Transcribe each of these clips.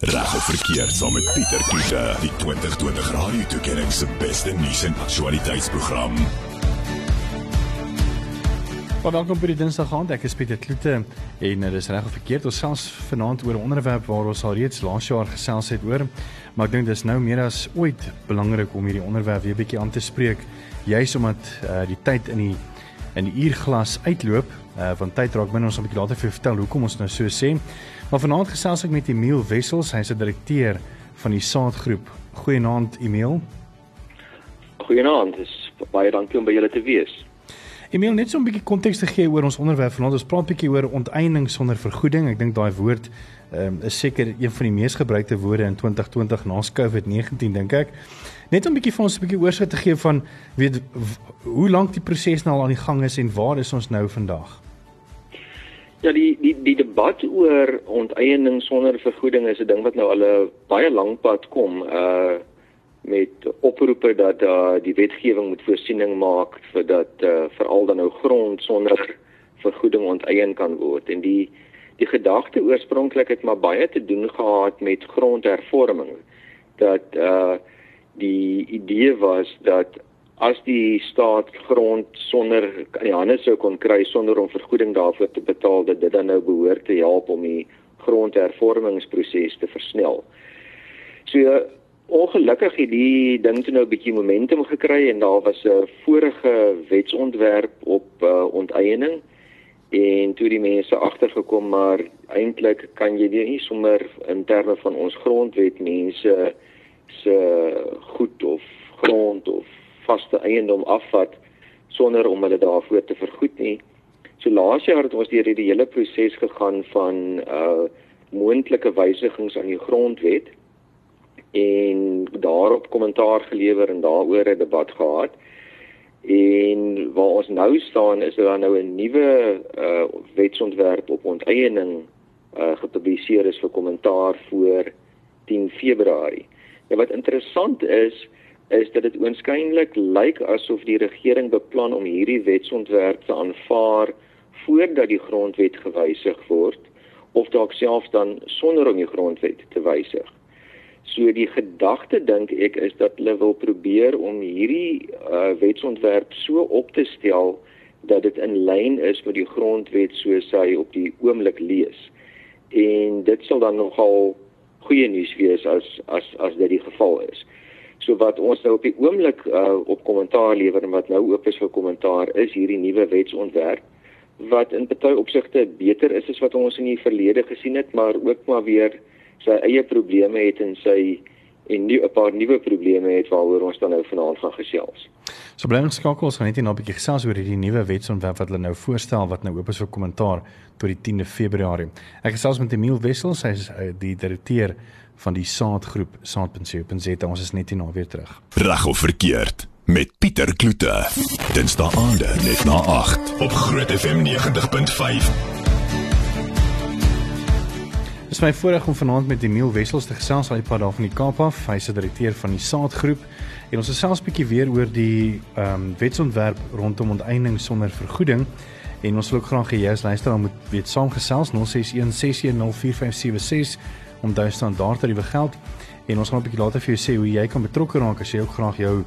Reg of verkeerd saam met Pieter Kloete, die 2020 Radio Tuigering se beste nuus en aktualiteitsprogram. Baie welkom by die Dinsdag aand. Ek is Pieter Kloete en dit is reg of verkeerd. Ons selfs vanaand oor 'n onderwerp waar ons al reeds laas jaar gesels het oor, maar ek dink dis nou meer as ooit belangrik om hierdie onderwerp weer bietjie aan te spreek, juis omdat uh, die tyd in die in die uurglas uitloop. Uh, van tyd raak binne ons 'n bietjie later vir vertel hoekom ons nou so sê. Maar vanaand gesels ek met Emil Wessels, hy's 'n direkteur van die Saadgroep. Goeienaand Emil. Goeienaand, dis baie dankie om by julle te wees. Emil, net so 'n bietjie konteks te gee oor ons onderwerp vanaand. Ons praat 'n bietjie oor onteiening sonder vergoeding. Ek dink daai woord um, is seker een van die mees gebruikte woorde in 2020 na COVID-19 dink ek. Net om 'n bietjie vir ons 'n bietjie oorsig te gee van weet hoe lank die proses nou al aan die gang is en waar is ons nou vandag? Ja, die die die debat oor onteiening sonder vergoeding is 'n ding wat nou al 'n baie lank pad kom, uh met oproepe dat uh die wetgewing moet voorsiening maak vir dat uh veral dan nou grond sonder vergoeding onteien kan word. En die die gedagte oorspronklik het maar baie te doen gehad met grondhervorming. Dat uh die idee was dat as die staat grond sonder in die hande sou kon kry sonder om vergoeding daarvoor te betaal dat dit dan nou behoort te help om die grondhervormingsproses te versnel. So ongelukkig het die ding toe nou 'n bietjie momentum gekry en daar was 'n vorige wetsontwerp op uh, onteiening en toe die mense agtergekom maar eintlik kan jy nie sommer in terme van ons grondwet mense se goed of grond of vaste eiendom afvat sonder om hulle daarvoor te vergoed nie. So laas jaar het ons deur hierdie hele proses gegaan van uh moontlike wysigings aan die grondwet en daarop kommentaar gelewer en daaroor 'n debat gehad. En waar ons nou staan is daar nou 'n nuwe uh wetsontwerp op onteiening uh gepubliseer is vir kommentaar voor 10 Februarie. En wat interessant is, is dat dit oënskynlik lyk asof die regering beplan om hierdie wetsontwerp te aanvaar voordat die grondwet gewysig word of dalk selfs dan sonder om die grondwet te wysig. So die gedagte dink ek is dat hulle wil probeer om hierdie uh, wetsontwerp so op te stel dat dit in lyn is met die grondwet soos hy op die oomblik lees. En dit sal dan nogal goeie nuus wees as as as dit die geval is. So wat ons nou op die oomblik uh, op kommentaar lewer en wat nou oop is vir kommentaar is hierdie nuwe wetsontwerp wat in baie opsigte beter is as wat ons in die verlede gesien het, maar ook maar weer sy eie probleme het en sy en nie 'n paar nuwe probleme het waaroor ons dan nou vanaand gaan gesels. So bly ons skakel ons gaan net nou 'n bietjie gesels oor hierdie nuwe wetsontwerp wat hulle nou voorstel wat nou oop is vir kommentaar tot die 10de Februarie. Ek gesels met Emil Wessels, hy is uh, die direkteur van die Saadgroep Saad.co.za. Ons is net hier na weer terug. Reg of verkeerd met Pieter Kloete. Dinsdae aande net na 8 op Groot FM 90.5. Dit is my voorreg om vanaand met Emil Wessels te gesels die pad daar van die Kaap af. Hy is die direkteur van die Saadgroep en ons gesels 'n bietjie weer oor die ehm um, wetsontwerp rondom onteiening sonder vergoeding. En ons wil ook graag hê jy as luisteraar moet weet saamgesels 061 610 4576 om daai standaard tariewe geld en ons gaan 'n bietjie later vir jou sê hoe jy kan betrokke raak as jy ook graag jou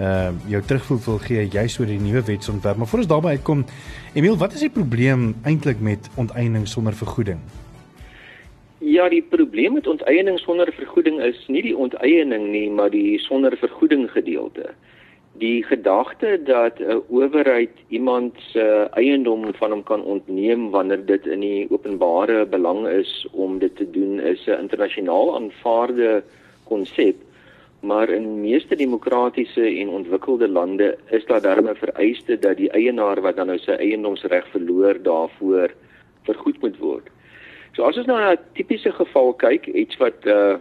uh jou terugvoer wil gee juis oor die nuwe wetsontwerp. Maar voor ons daarby uitkom, Emil, wat is die probleem eintlik met onteiening sonder vergoeding? Ja, die probleem met onteiening sonder vergoeding is nie die onteiening nie, maar die sonder vergoeding gedeelte die gedagte dat 'n owerheid iemand se eiendom van hom kan ontneem wanneer dit in die openbare belang is om dit te doen is 'n internasionaal aanvaarde konsep maar in meeste demokratiese en ontwikkelde lande is daar darme vereiste dat die eienaar wat dan nou sy eiendomsreg verloor daarvoor vergoed moet word. So as ons nou na 'n tipiese geval kyk, iets wat uh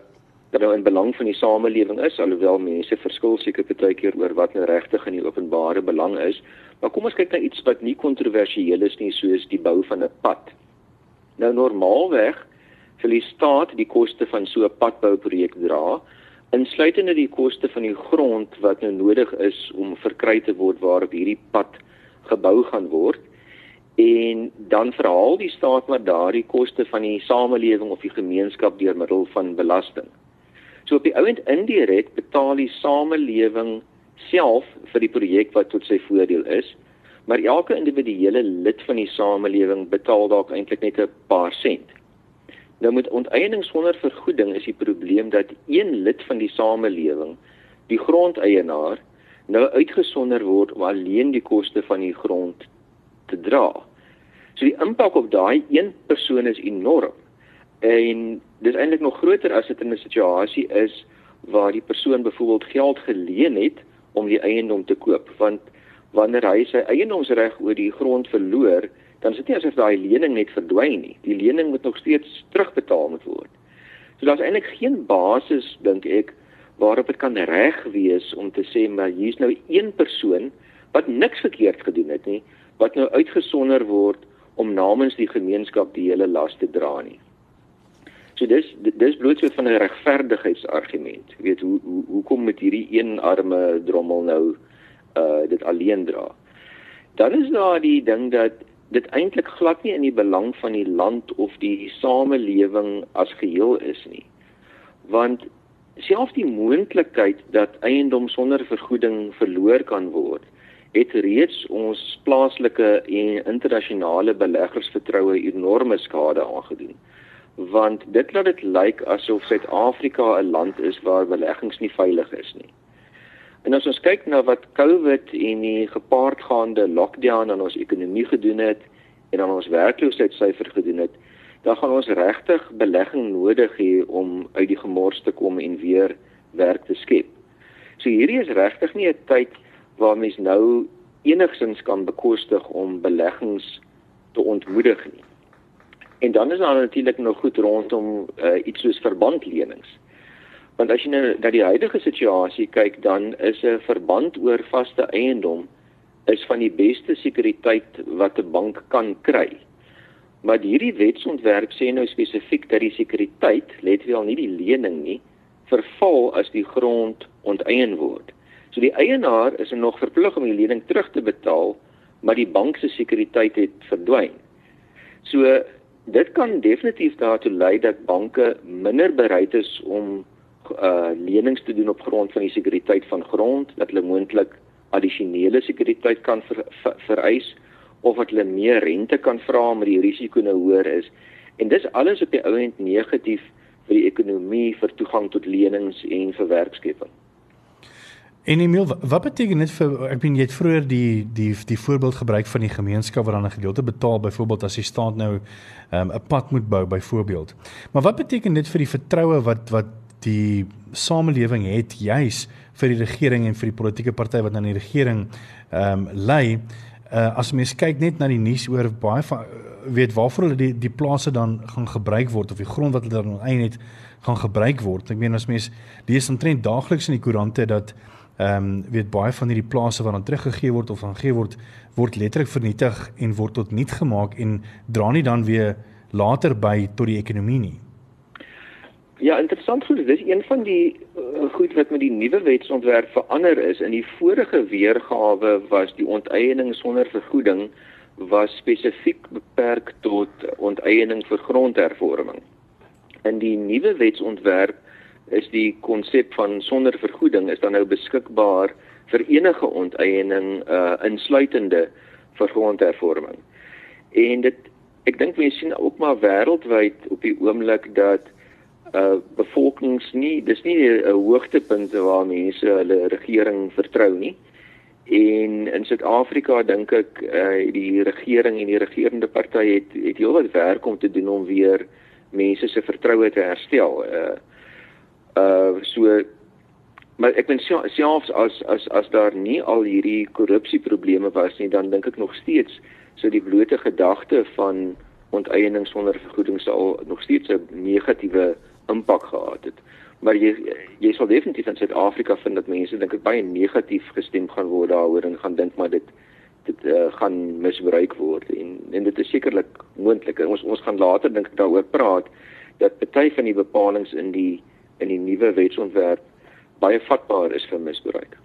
wat nou in belang van die samelewing is alhoewel mense verskil seker baie keer oor wat nou regtig in die openbare belang is. Maar kom ons kyk na iets wat nie kontroversieel is nie soos die bou van 'n pad. Nou normaalweg sal die staat die koste van so 'n padbouprojek dra insluitende die koste van die grond wat nou nodig is om verkry te word waarop hierdie pad gebou gaan word. En dan verhaal die staat maar daardie koste van die samelewing of die gemeenskap deur middel van belasting. So op die ouend indirek betaal die samelewing self vir die projek wat tot sy voordeel is, maar elke individuele lid van die samelewing betaal dalk eintlik net 'n paar sent. Nou met onteiening sonder vergoeding is die probleem dat een lid van die samelewing, die grondeienaar, nou uitgesonder word om alleen die koste van die grond te dra. So die impak op daai een persoon is enorm. En dis eintlik nog groter as dit in 'n situasie is waar die persoon byvoorbeeld geld geleen het om die eiendom te koop, want wanneer hy sy eiendomsreg oor die grond verloor, dan is dit nie asof daai lening net verdwyn nie. Die lening moet nog steeds terugbetaal moet word. So daar's eintlik geen basis dink ek waarop dit kan reg wees om te sê maar hier's nou een persoon wat niks verkeerd gedoen het nie wat nou uitgesonder word om namens die gemeenskap die hele las te dra nie. So dis dis bloot so van 'n regverdigheidsargument. Jy weet hoe hoe hoekom met hierdie een arme drommel nou uh dit alleen dra. Dan is daar die ding dat dit eintlik glad nie in die belang van die land of die samelewing as geheel is nie. Want selfs die moontlikheid dat eiendom sonder vergoeding verloor kan word, het reeds ons plaaslike en internasionale beleggers vertroue enorme skade aangedoen. Want dit laat dit lyk asof Suid-Afrika 'n land is waar beleggings nie veilig is nie. En as ons kyk na wat COVID en die gepaardgaande lockdown aan ons ekonomie gedoen het en aan ons werkloosheidsyfer gedoen het, dan gaan ons regtig belegging nodig hê om uit die gemors te kom en weer werk te skep. So hierdie is regtig nie 'n tyd waar mens nou enigsins kan bekostig om beleggings te ontmoedig nie. En dan is daar natuurlik nog goed rondom uh, iets soos verbandlenings. Want as jy nou na die huidige situasie kyk, dan is 'n verband oor vaste eiendom is van die beste sekuriteit wat 'n bank kan kry. Maar hierdie wetsontwerp sê nou spesifiek dat die sekuriteit, let wel nie die lening nie, verval as die grond onteien word. So die eienaar is nog verplig om die lening terug te betaal, maar die bank se sekuriteit het verdwyn. So dit kan definitief daartoe lei dat banke minder bereid is om uh lenings te doen op grond van die sekuriteit van grond, dat hulle moontlik addisionele sekuriteit kan ver, ver, vereis of dat hulle meer rente kan vra omdat die risiko nou hoër is. En dis alles op die ou end negatief vir die ekonomie, vir toegang tot lenings en vir werkskeping. En Emil, wat beteken dit vir ek bedoel jy het vroeër die die die voorbeeld gebruik van die gemeenskap wat dan 'n gedeelte betaal byvoorbeeld as die staat nou 'n um, pad moet bou byvoorbeeld. Maar wat beteken dit vir die vertroue wat wat die samelewing het juis vir die regering en vir die politieke party wat aan die regering ehm um, lei? Uh, as mens kyk net na die nuus oor baie van weet waarvoor hulle die die plase dan gaan gebruik word of die grond wat hulle dan eintlik gaan gebruik word. Ek meen as mens lees omtrent daagliks in die koerante dat ehm um, weet baie van hierdie plase wat dan teruggegee word of dan gee word word letterlik vernietig en word tot niet gemaak en dra nie dan weer later by tot die ekonomie nie. Ja, interessant goed, dis een van die uh, goed wat met die nuwe wetsontwerp verander is. In die vorige weergawe was die onteiening sonder vergoeding was spesifiek beperk tot onteiening vir grondhervorming. In die nuwe wetsontwerp is die konsep van sonder vergoeding is dan nou beskikbaar vir enige onteiening uh insluitende vir grondhervorming. En dit ek dink mense sien ook maar wêreldwyd op die oomblik dat uh bevolkings nie dis nie 'n hoogtepunt waar mense hulle regering vertrou nie. En in Suid-Afrika dink ek uh die regering en die regerende party het het heelwat werk om te doen om weer mense se vertroue te herstel. Uh Uh so maar ek ben selfs as as as daar nie al hierdie korrupsieprobleme was nie, dan dink ek nog steeds so die blote gedagte van onteiening sonder vergoeding sal nog steeds 'n negatiewe impak gehad het. Maar jy jy sal definitief in Suid-Afrika vind dat mense dink ek baie negatief gestem gaan word daaroor en gaan dink maar dit dit uh, gaan misbruik word en en dit is sekerlik moontlik. Ons ons gaan later dink daaroor praat dat party van die bepalinge in die in die nuwe wetsontwerp baie vatbaar is vir misbruik.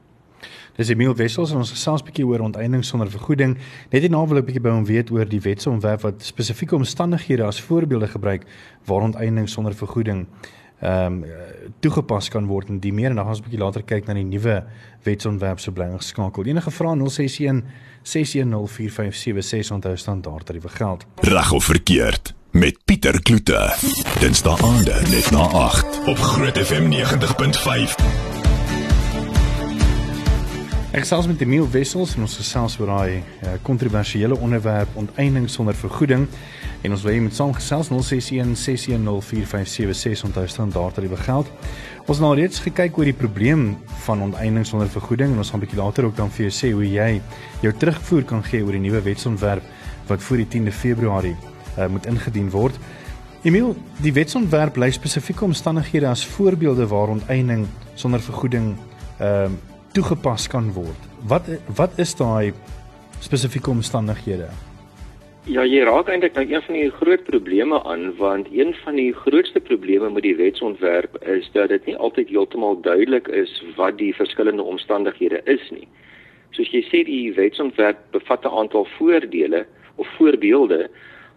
Dis Emil Wessels en ons gesels 'n bietjie oor onteiening sonder vergoeding. Net hierna wil ek 'n bietjie by hom weet oor die wetsontwerp wat spesifieke omstandighede as voorbeelde gebruik waar onteiening sonder vergoeding ehm um, toegepas kan word en die meer en dan gaan ons 'n bietjie later kyk na die nuwe wetsontwerp so bly geskakel. Enige vrae 061 6104576 onthou standaard tariewe geld. Reg of verkeerd met Pieter Kloete. Dinsdae aande net na 8 op Groot FM 90.5. Ek gesels met Emil Wessels en ons gesels oor daai uh, kontroversiële onderwerp onteiening sonder vergoeding en ons wil hê met saam gesels 061 6104576 onthou standaard dat dit geld. Ons het nou reeds gekyk oor die probleem van onteiening sonder vergoeding en ons gaan 'n bietjie later ook dan vir jou sê hoe jy jou terugvoer kan gee oor die nuwe wetsontwerp wat voor die 10de Februarie uh, moet ingedien word. Emil, die wetsontwerp lys spesifieke omstandighede as voorbeelde waar onteiening sonder vergoeding ehm uh, toegepas kan word. Wat wat is daai spesifieke omstandighede? Ja, jy raak eintlik nou een van die groot probleme aan want een van die grootste probleme met die wetsontwerp is dat dit nie altyd heeltemal duidelik is wat die verskillende omstandighede is nie. Soos jy sê die wetsontwerp bevat 'n aantal voordele of voorbeelde,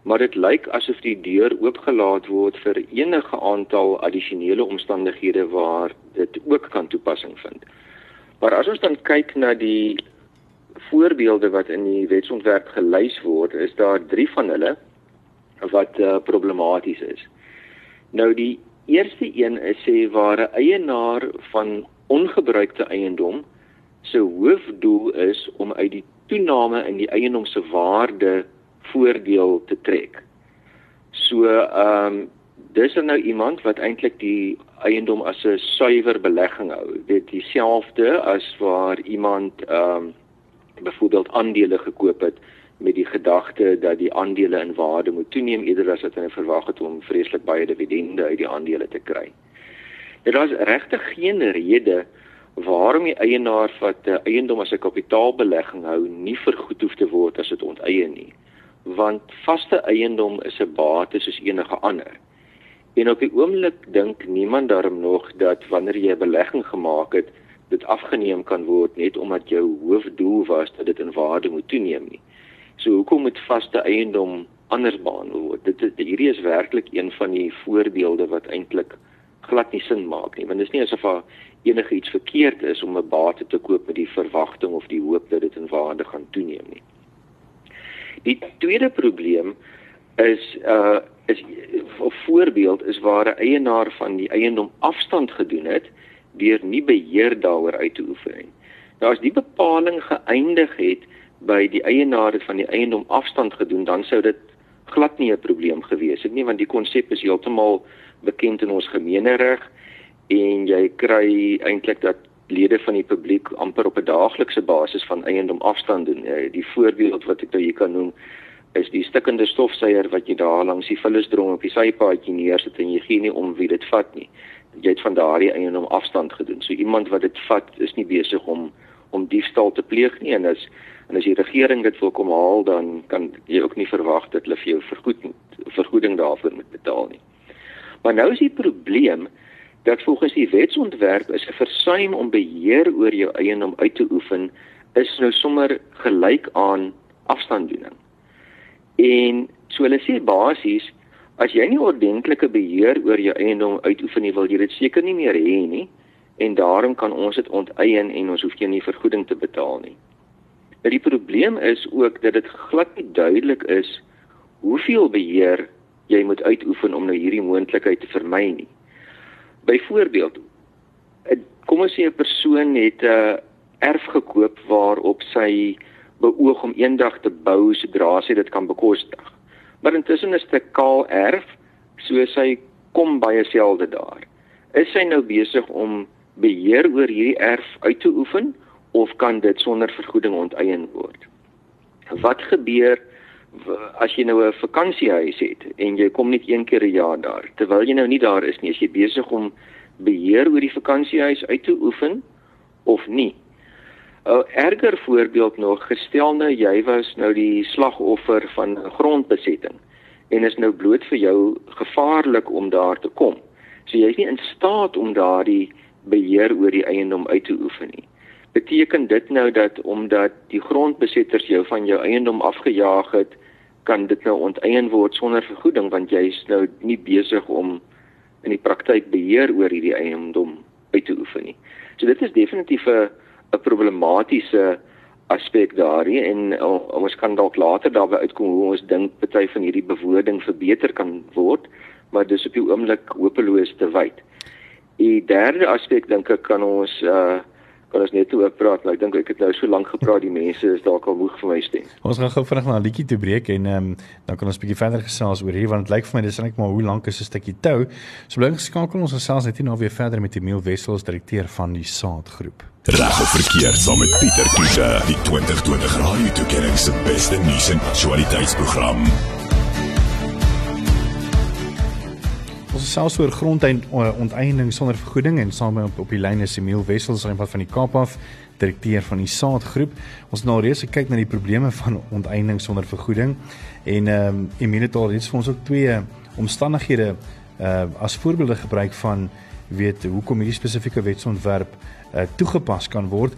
maar dit lyk asof die deur oopgelaat word vir enige aantal addisionele omstandighede waar dit ook kan toepassing vind. Maar as ons dan kyk na die voorbeelde wat in die wetsontwerp gelys word, is daar 3 van hulle wat uh, problematies is. Nou die eerste een is sê waar 'n eienaar van ongebruikte eiendom se hoofdoel is om uit die toename in die eiendom se waarde voordeel te trek. So ehm um, dis nou iemand wat eintlik die eiendom as 'n suiwer belegging hou. Dit dieselfde as waar iemand ehm um, byvoorbeeld aandele gekoop het met die gedagte dat die aandele in waarde moet toeneem eerder as wat hulle verwag het om vreeslik baie dividende uit die aandele te kry. Dit is regtig geen rede waarom die eienaar wat 'n eiendom as 'n kapitaalbelegging hou nie vergoed hoef te word as dit onteien nie. Want vaste eiendom is 'n bate soos enige ander. En op die oomblik dink niemand daarom nog dat wanneer jy 'n belegging gemaak het, dit afgeneem kan word net omdat jou hoofdoel was dat dit in waarde moet toeneem nie. So hoekom moet vaste eiendom anders behandel word? Dit is hierdie is werklik een van die voorbeelde wat eintlik glad nie sin maak nie, want dit is nie asof daar enige iets verkeerd is om 'n bate te koop met die verwagting of die hoop dat dit in waarde gaan toeneem nie. Die tweede probleem is uh is 'n voorbeeld is waar 'n eienaar van die eiendom afstand gedoen het deur nie beheer daaroor uit te oefen nie. Nou as die bepaling geëindig het by die eienaar van die eiendom afstand gedoen, dan sou dit glad nie 'n probleem gewees het nie want die konsep is heeltemal bekend in ons gemeenereg en jy kry eintlik dat lede van die publiek amper op 'n daaglikse basis van eiendom afstand doen. Eh, die voorbeeld wat ek nou hier kan noem is die stikkende stofsuier wat jy daar langs die vullisdrom op die sypaadjie neersit en jy gee nie om wie dit vat nie. Jy het van daardie eiendom afstand gedoen. So iemand wat dit vat is nie besig om om diefstal te pleeg nie en as en as die regering dit wil kom haal dan kan jy ook nie verwag dat hulle vir jou vergoeding vergoeding daarvoor moet betaal nie. Maar nou is die probleem dat volgens die wetsontwerp is 'n versuim om beheer oor jou eiendom uit te oefen is nou sommer gelyk aan afstanddoening. En so hulle sê basies as jy nie ordentlike beheer oor jou eiendom uitoefen nie, wil jy dit seker nie meer hê nie en daarom kan ons dit onteien en ons hoef geen vergoeding te betaal nie. Maar die probleem is ook dat dit glad nie duidelik is hoeveel beheer jy moet uitoefen om nou hierdie moontlikheid te vermy nie. Byvoorbeeld, kom ons sê 'n persoon het 'n uh, erf gekoop waarop sy beoog om eendag te bou sodra sy dit kan bekostig. Maar intussen is dit kaal erf, so sy kom baie selde daar. Is sy nou besig om beheer oor hierdie erf uit te oefen of kan dit sonder vergoeding onteien word? Wat gebeur as jy nou 'n vakansiehuis het en jy kom net een keer 'n jaar daar terwyl jy nou nie daar is nie, is jy besig om beheer oor die vakansiehuis uit te oefen of nie? 'n erger voorbeeld nog gestel nou jy was nou die slagoffer van grondbesetting en is nou bloot vir jou gevaarlik om daar te kom. So jy is nie in staat om daardie beheer oor die eiendom uit te oefen nie. beteken dit nou dat omdat die grondbesetters jou van jou eiendom afgejaag het, kan dit nou onteien word sonder vergoeding want jy is nou nie besig om in die praktyk beheer oor hierdie eiendom uit te oefen nie. So dit is definitief 'n 'n problematiese aspek daarin en uh, ons kan dalk later daarby uitkom hoe ons dink party van hierdie bewoording verbeter kan word, maar dis op die oomblik hopeloos te wyd. Die derde aspek dink ek kan ons uh kan ons net oor praat, maar ek dink ek het nou so lank gepraat, die mense is dalk al moeg vir my stem. Ons gaan gou vinnig na 'n liedjie toe breek en ehm um, dan kan ons 'n bietjie verder gesels oor hier want dit lyk vir my dis net maar hoe lank is 'n stukkie tou. So bly geskakel ons gesels net hier nou weer verder met Emil Wessels, direkteur van die Saadgroep. Reg of verkeerd saam met Pieter Kiese, die 2020 Radio Tuigering se beste nuus en aktualiteitsprogram. Ons selfs oor grondonteiening sonder vergoeding en saam met op, op die lyn is Emil Wessels van van die Kaap af, direkteur van die Saadgroep. Ons nou reeds gekyk na die probleme van onteiening sonder vergoeding en ehm um, Emil het al iets vir ons ook twee omstandighede uh as voorbeelde gebruik van weet hoekom hierdie spesifieke wetsontwerp uh toegepas kan word.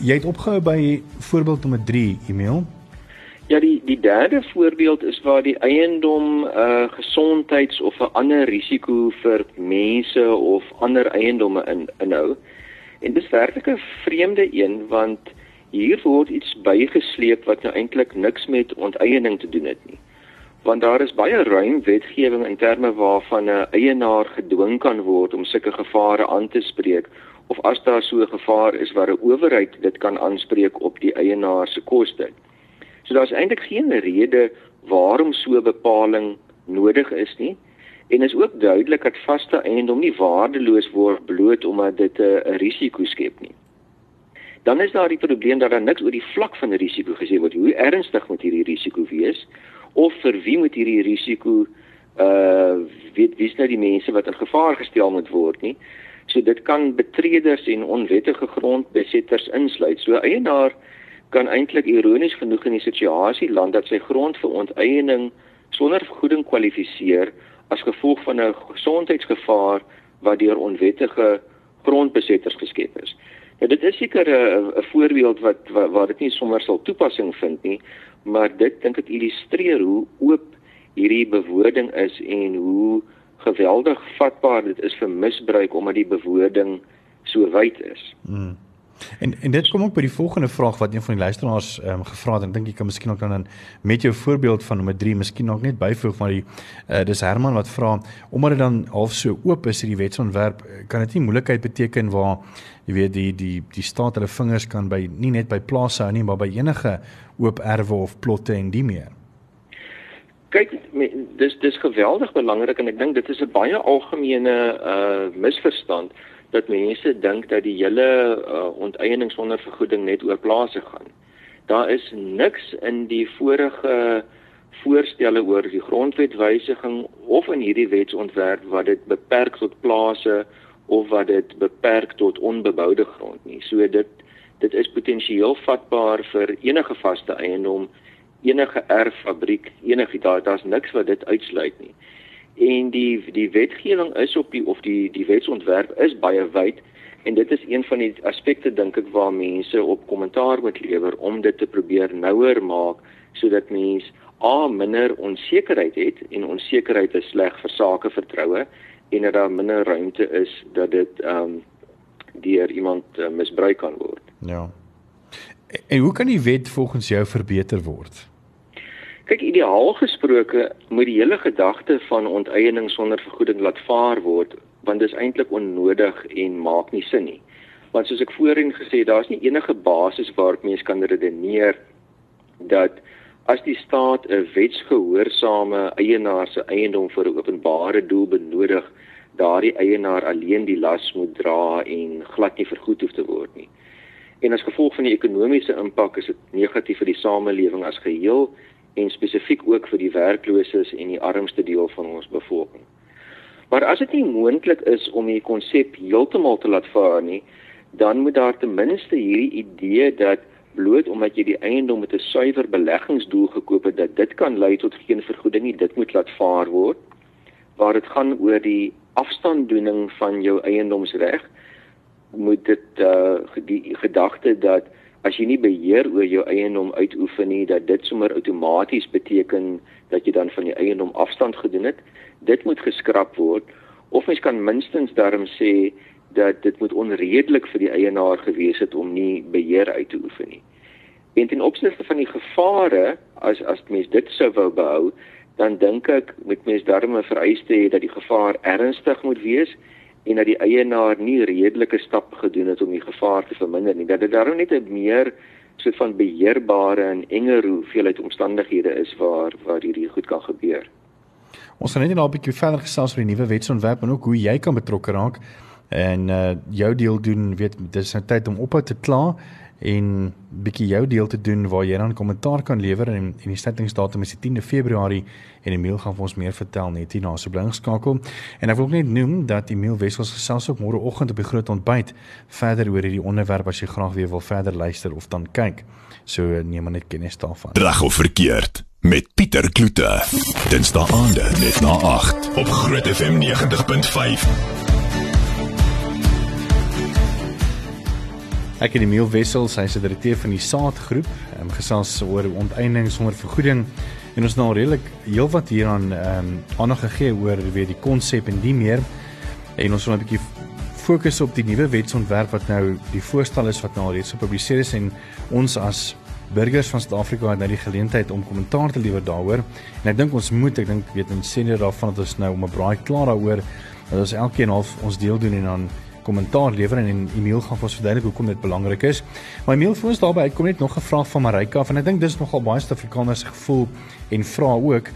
Jy het opgehou by voorbeeld nommer 3, Emil. Ja, die die derde voorbeeld is waar die eiendom 'n uh, gesondheids of 'n ander risiko vir mense of ander eiendomme in inhou. En dis werklik 'n vreemde een want hier word iets bygesleep wat nou eintlik niks met onteiening te doen het nie. Want daar is baie ruim wetgewing in terme waarvan 'n eienaar gedwing kan word om sulke gevare aan te spreek of as daar so 'n gevaar is waar 'n owerheid dit kan aanspreek op die eienaar se koste. So daar's eintlik geen rede waarom so 'n bepaling nodig is nie. En is ook duidelik dat vaste eiendom nie waardeloos word bloot omdat dit 'n risiko skep nie. Dan is daar die probleem dat daar niks oor die vlak van risiko gesê word. Hoe ernstig moet hierdie risiko wees of vir wie moet hierdie risiko uh weet wie is nou die mense wat in gevaar gestel moet word nie. So dit kan betreders en onwettige grondbesetters insluit. So eienaar kan eintlik ironies genoeg in die situasie land dat sy grond vir onteiening sonder vergoeding kwalifiseer as gevolg van 'n gesondheidsgevaar wat deur onwettige grondbesetters geskep is. Nou dit is seker 'n 'n voorbeeld wat waar dit nie sommer sal toepassing vind nie, maar dit dink ek illustreer hoe oop hierdie bewoording is en hoe geweldig vatbaar dit is vir misbruik omdat die bewoording so wyd is. Hmm. En en dit kom ook by die volgende vraag wat een van die luisteraars ehm um, gevra het en ek dink jy kan miskien ook dan met jou voorbeeld van nommer 3 miskien ook net byvoeg maar die uh, dis Herman wat vra omdat dit dan half so oop is hierdie wetsontwerp kan dit nie moeilikheid beteken waar jy weet die die die staat hulle vingers kan by nie net by plase hou nie maar by enige oop erwe of plotte en die meer. Kyk dis dis geweldig belangrik en ek dink dit is 'n baie algemene uh misverstand dat mense dink dat die hele uh, onteiening sonder vergoeding net oor plase gaan. Daar is niks in die vorige voorstelle oor die grondwetwysiging of in hierdie wetsontwerp wat dit beperk tot plase of wat dit beperk tot onbeboude grond nie. So dit dit is potensieel vatbaar vir enige vaste eiendom, enige erffabriek, enige daar daar's niks wat dit uitsluit nie en die die wetgewing is op die of die die wetsontwerp is baie wyd en dit is een van die aspekte dink ek waar mense op kommentaar moet lewer om dit te probeer nouer maak sodat mense a minder onsekerheid het en onsekerheid is sleg vir sake vertroue en dat daar minder ruimte is dat dit ehm um, deur iemand uh, misbruik kan word. Ja. En hoe kan die wet volgens jou verbeter word? Kyk ideaal gesproke moet die hele gedagte van onteiening sonder vergoeding laat vaar word want dit is eintlik onnodig en maak nie sin nie. Want soos ek voorheen gesê, daar's nie enige basis waarop mens kan redeneer dat as die staat 'n wetsgehoorsame eienaar se eiendom vir 'n openbare doel benodig, daardie eienaar alleen die las moet dra en glad nie vergoed hoef te word nie. En as gevolg van die ekonomiese impak is dit negatief vir die samelewing as geheel en spesifiek ook vir die werklooses en die armste deel van ons bevolking. Maar as dit nie moontlik is om hierdie konsep heeltemal te laat vaar nie, dan moet daar ten minste hierdie idee dat bloot omdat jy die eiendom met 'n suiwer beleggingsdoel gekoop het, dat dit kan lei tot geen vergoeding nie, dit moet laat vaar word. Waar dit gaan oor die afstanddoening van jou eiendomsreg, moet dit uh die gedagte dat as jy nie beheer oor jou eiendom uitoefen nie dat dit sommer outomaties beteken dat jy dan van die eiendom afstand gedoen het dit moet geskraap word. Of mens kan minstens daarom sê dat dit moet onredelik vir die eienaar gewees het om nie beheer uit te oefen nie. En ten opsigte van die gevare as as mens dit sou wou behou dan dink ek moet mens daarmee vereiste hê dat die gevaar ernstig moet wees en dat die eienaar nie redelike stap gedoen het om die gevaar te verminder nie. Dat dit daarom net 'n meer soort van beheerbare en enger hoeveelheid omstandighede is waar waar hierdie goed kan gebeur. Ons gaan net nou 'n bietjie verder gesels oor die nuwe wetsontwerp en ook hoe jy kan betrokke raak en uh jou deel doen, weet dis nou tyd om ophou te kla en bietjie jou deel te doen waar jy dan kommentaar kan lewer en en die stettingsdatum is die 10de Februarie en Emil gaan vir ons meer vertel net hierna so bly geskakel. En ek wil ook net noem dat Emil Wessels gesels ook môreoggend op die groot ontbyt verder oor hierdie onderwerp as jy graag weer wil verder luister of dan kyk. So neem maar net kennis daarvan. Reg of verkeerd met Pieter Kloete. Dinsdae aande net na 8 op Groot FM 90.5. Ek het Emil Wessel, hy is die direkteur van die Saadgroep, um, gesels oor onteiening sonder vergoeding. En ons nou redelik heelwat hieraan ehm um, aandag gegee oor weet die konsep en die meer. En ons wil 'n bietjie fokus op die nuwe wetsontwerp wat nou die voorstel is wat nou al reeds gepubliseer is. En ons as burgers van Suid-Afrika het nou die geleentheid om kommentaar te lewer daaroor. En ek dink ons moet ek dink weet ons sê net daarvan dat ons nou om 'n braai klaar daaroor dat ons elkeen half ons deel doen en dan kommentaar lewer en, en Emil gaan vir ons verduidelik hoekom dit belangrik is. Maar Emil, vir ons daarbey uitkom net nog 'n vraag van Marika en ek dink dis nogal baie Suid-Afrikaners gevoel en vra ook.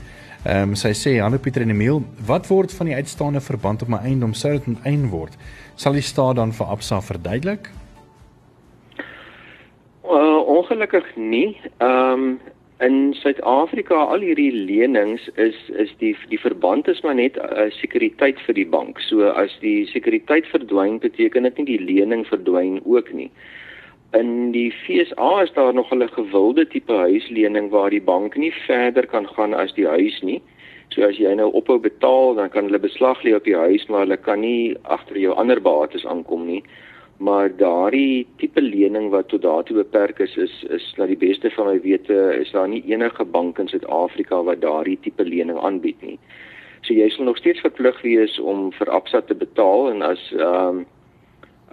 Ehm um, sy sê Hallo Pieter en Emil, wat word van die uitstaande verband op my eiendom sou dit onteien word? Sal die staat dan vir Absa verduidelik? Uh, ongelukkig nie. Ehm um, in Suid-Afrika al hierdie lenings is is die die verband is maar net 'n uh, sekuriteit vir die bank. So as die sekuriteit verdwyn, beteken dit nie die lening verdwyn ook nie. In die FSA is daar nog 'n gewilde tipe huislening waar die bank nie verder kan gaan as die huis nie. So as jy nou ophou betaal, dan kan hulle beslag lê op die huis, maar hulle kan nie agter jou ander bates aankom nie maar daardie tipe lening wat tot daartoe beperk is is is na die beste van my wete is daar nie enige bank in Suid-Afrika wat daardie tipe lening aanbied nie. So jy sal nog steeds verplig wees om vir Absa te betaal en as ehm um,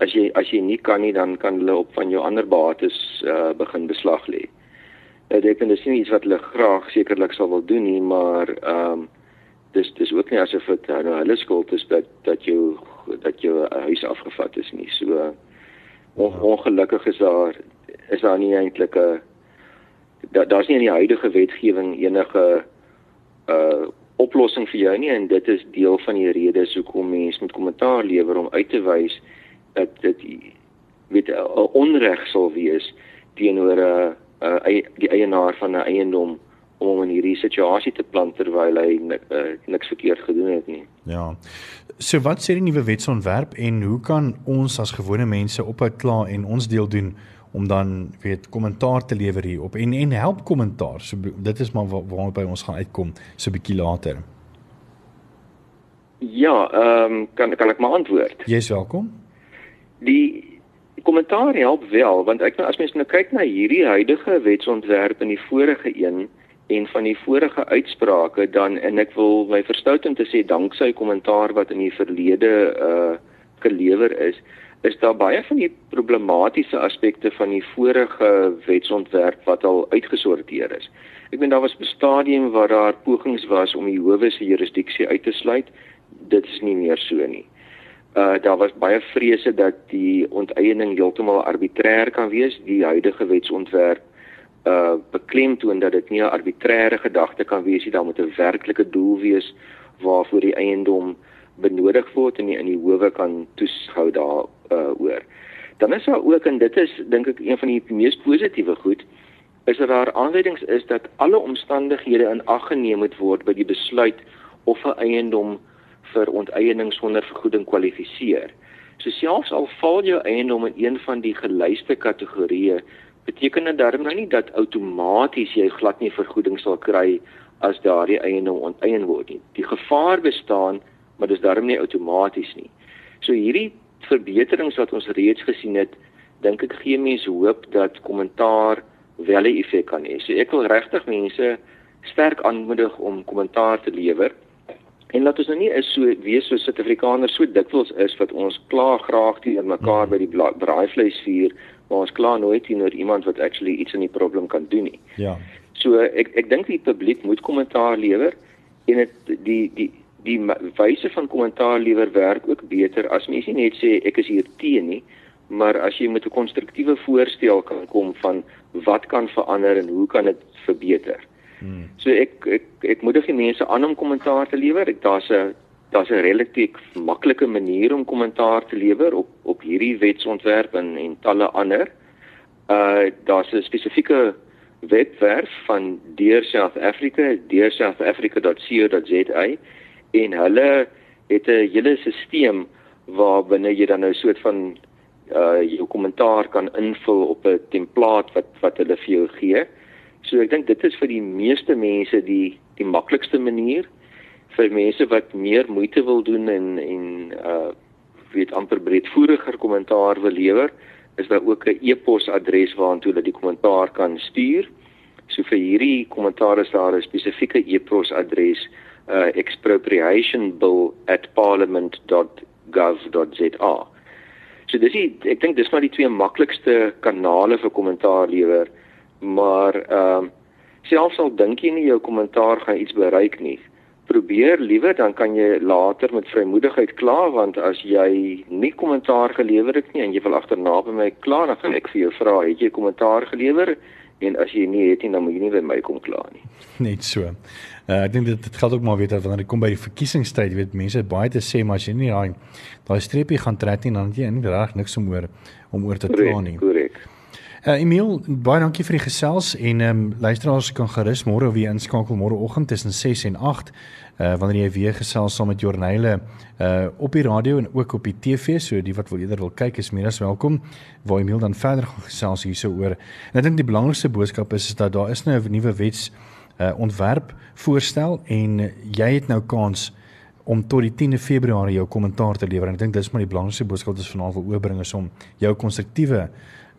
as jy as jy nie kan nie dan kan hulle op van jou ander bates uh, begin beslag lê. Dink dit is nie iets wat hulle graag sekerlik sal wil doen nie, maar ehm um, dis dis ook nie asof dit uh, nou hulle skuld is dat dat jou dat jou huis afgevat is nie. So on, ongelukkig is daar is daar nie eintlik 'n daar daar's nie in die huidige wetgewing enige uh oplossing vir jou nie en dit is deel van die redes hoekom mense met kommentaar lewer om uit te wys dat dit weet 'n onreg sal wees teenoor 'n uh, die eienaar van 'n eiendom om hom in hierdie situasie te plant terwyl hy uh, niks verkeerd gedoen het nie. Ja. So wat sê die nuwe wetsontwerp en hoe kan ons as gewone mense ophou kla en ons deel doen om dan weet kommentaar te lewer hier op en en help kommentaar. So dit is maar waar, waar by ons gaan uitkom so 'n bietjie later. Ja, ehm um, kan kan ek maar antwoord? Jy's welkom. Die kommentaar help wel want ek nou as mens nou kyk na hierdie huidige wetsontwerp en die vorige een en van die vorige uitsprake dan en ek wil my verstout om te sê danksy kommentaar wat in die verlede uh gelewer is is daar baie van die problematiese aspekte van die vorige wetsontwerp wat al uitgesorteer is. Ek meen daar was 'n stadium waar daar pogings was om die howe se jurisdiksie uit te sluit. Dit is nie meer so nie. Uh daar was baie vrese dat die onteiening heeltemal arbitrêr kan wees. Die huidige wetsontwerp uh beklemtoon dat dit nie 'n arbitreëre gedagte kan wees nie, daar moet 'n werklike doel wees waarvoor die eiendom benodig word en die, in die howe kan toeskou daar uh oor. Dan is daar ook en dit is dink ek een van die mees positiewe goed is dat daar aanwysings is dat alle omstandighede in ag geneem moet word by die besluit of 'n eiendom vir onteiening sonder vergoeding kwalifiseer. So selfs al val jou eiendom in een van die gelyste kategorieë beteken dit darm nou nie dat outomaties jy glad nie vergoeding sal kry as daardie eiendom onteien word nie. Die gevaar bestaan, maar dis darm nie outomaties nie. So hierdie verbeterings wat ons reeds gesien het, dink ek gee mense hoop dat kommentaar wel 'n effek kan hê. So ek wil regtig mense sterk aanmoedig om kommentaar te lewer. En laat ons nou nie is so wees so Suid-Afrikaners so dikwels is wat ons kla graag teenoor mekaar by die braaivleisvuur, maar ons kla nooit teenoor iemand wat actually iets aan die probleem kan doen nie. Ja. So ek ek dink die publiek moet kommentaar lewer en dit die die die wyse van kommentaar lewer werk ook beter as mense net sê ek is hier teen nie, maar as jy met 'n konstruktiewe voorstel kan kom van wat kan verander en hoe kan dit verbeter. Hmm. So ek ek ek moedig die mense aan om kommentaar te lewer. Daar's 'n daar's 'n relatief maklike manier om kommentaar te lewer op op hierdie wetsontwerp en en talle ander. Uh daar's 'n spesifieke webwerf van Dear South Africa, dearsouthafrica.co.za en hulle het 'n hele stelsel waar binne jy dan nou soort van uh jou kommentaar kan invul op 'n template wat wat hulle vir jou gee. So ek dink dit is vir die meeste mense die die maklikste manier vir mense wat meer moeite wil doen en en uh weet amper breedvoeriger kommentaar wil lewer, is daar ook 'n e-posadres waartoe hulle die kommentaar kan stuur. So vir hierdie kommentaar is daar 'n spesifieke e-posadres uh expropriationbill@parliament.gov.za. So dis die, ek dink dis maar die twee maklikste kanale vir kommentaar lewer. Maar ehm uh, selfs al dink jy nie jou kommentaar gaan iets bereik nie, probeer liewer dan kan jy later met vrymoedigheid kla want as jy nie kommentaar gelewer het nie en jy wil agterna by my kla, dan gaan ek vir jou vra, het jy kommentaar gelewer? en as jy nie het nie dan moet jy nie by my kom kla nie. Net so. Uh, ek dink dit dit geld ook maar weet dat wanneer dit kom by die verkiesingstyd, weet mense het baie te sê, maar as jy nie daai daai streepie gaan trek nie, dan het jy reg niks om oor om oor te kla nie. Korrek. Uh, Emil, baie dankie vir die gesels en ehm um, luisteraars kan gerus môre weer inskakel môreoggend tussen 6 en 8 uh wanneer jy weer gesels saam met Jornale uh op die radio en ook op die TV so die wat wil eerder wil kyk is meer as welkom waar Emil dan verder gaan gesels hierso oor. En ek dink die belangrikste boodskap is, is dat daar is nou 'n nuwe wets uh ontwerp voorstel en jy het nou kans om tot die 10de Februarie jou kommentaar te lewer. En ek dink dis maar die belangrikste boodskap wat ons vanaand wil oorbring is om jou konstruktiewe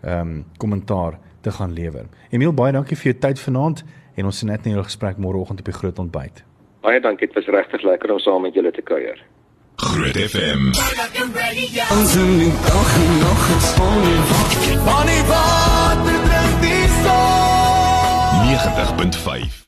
ehm um, kommentaar te gaan lewer. Emil, baie dankie vir jou tyd vanaand en ons sien net nou 'n gesprek môreoggend op die groot ontbyt. Baie dankie, dit was regtig lekker om saam met julle te kuier. Groot FM. Ons nog nog gesponnen. Bonnie, wat bring die son? 90.5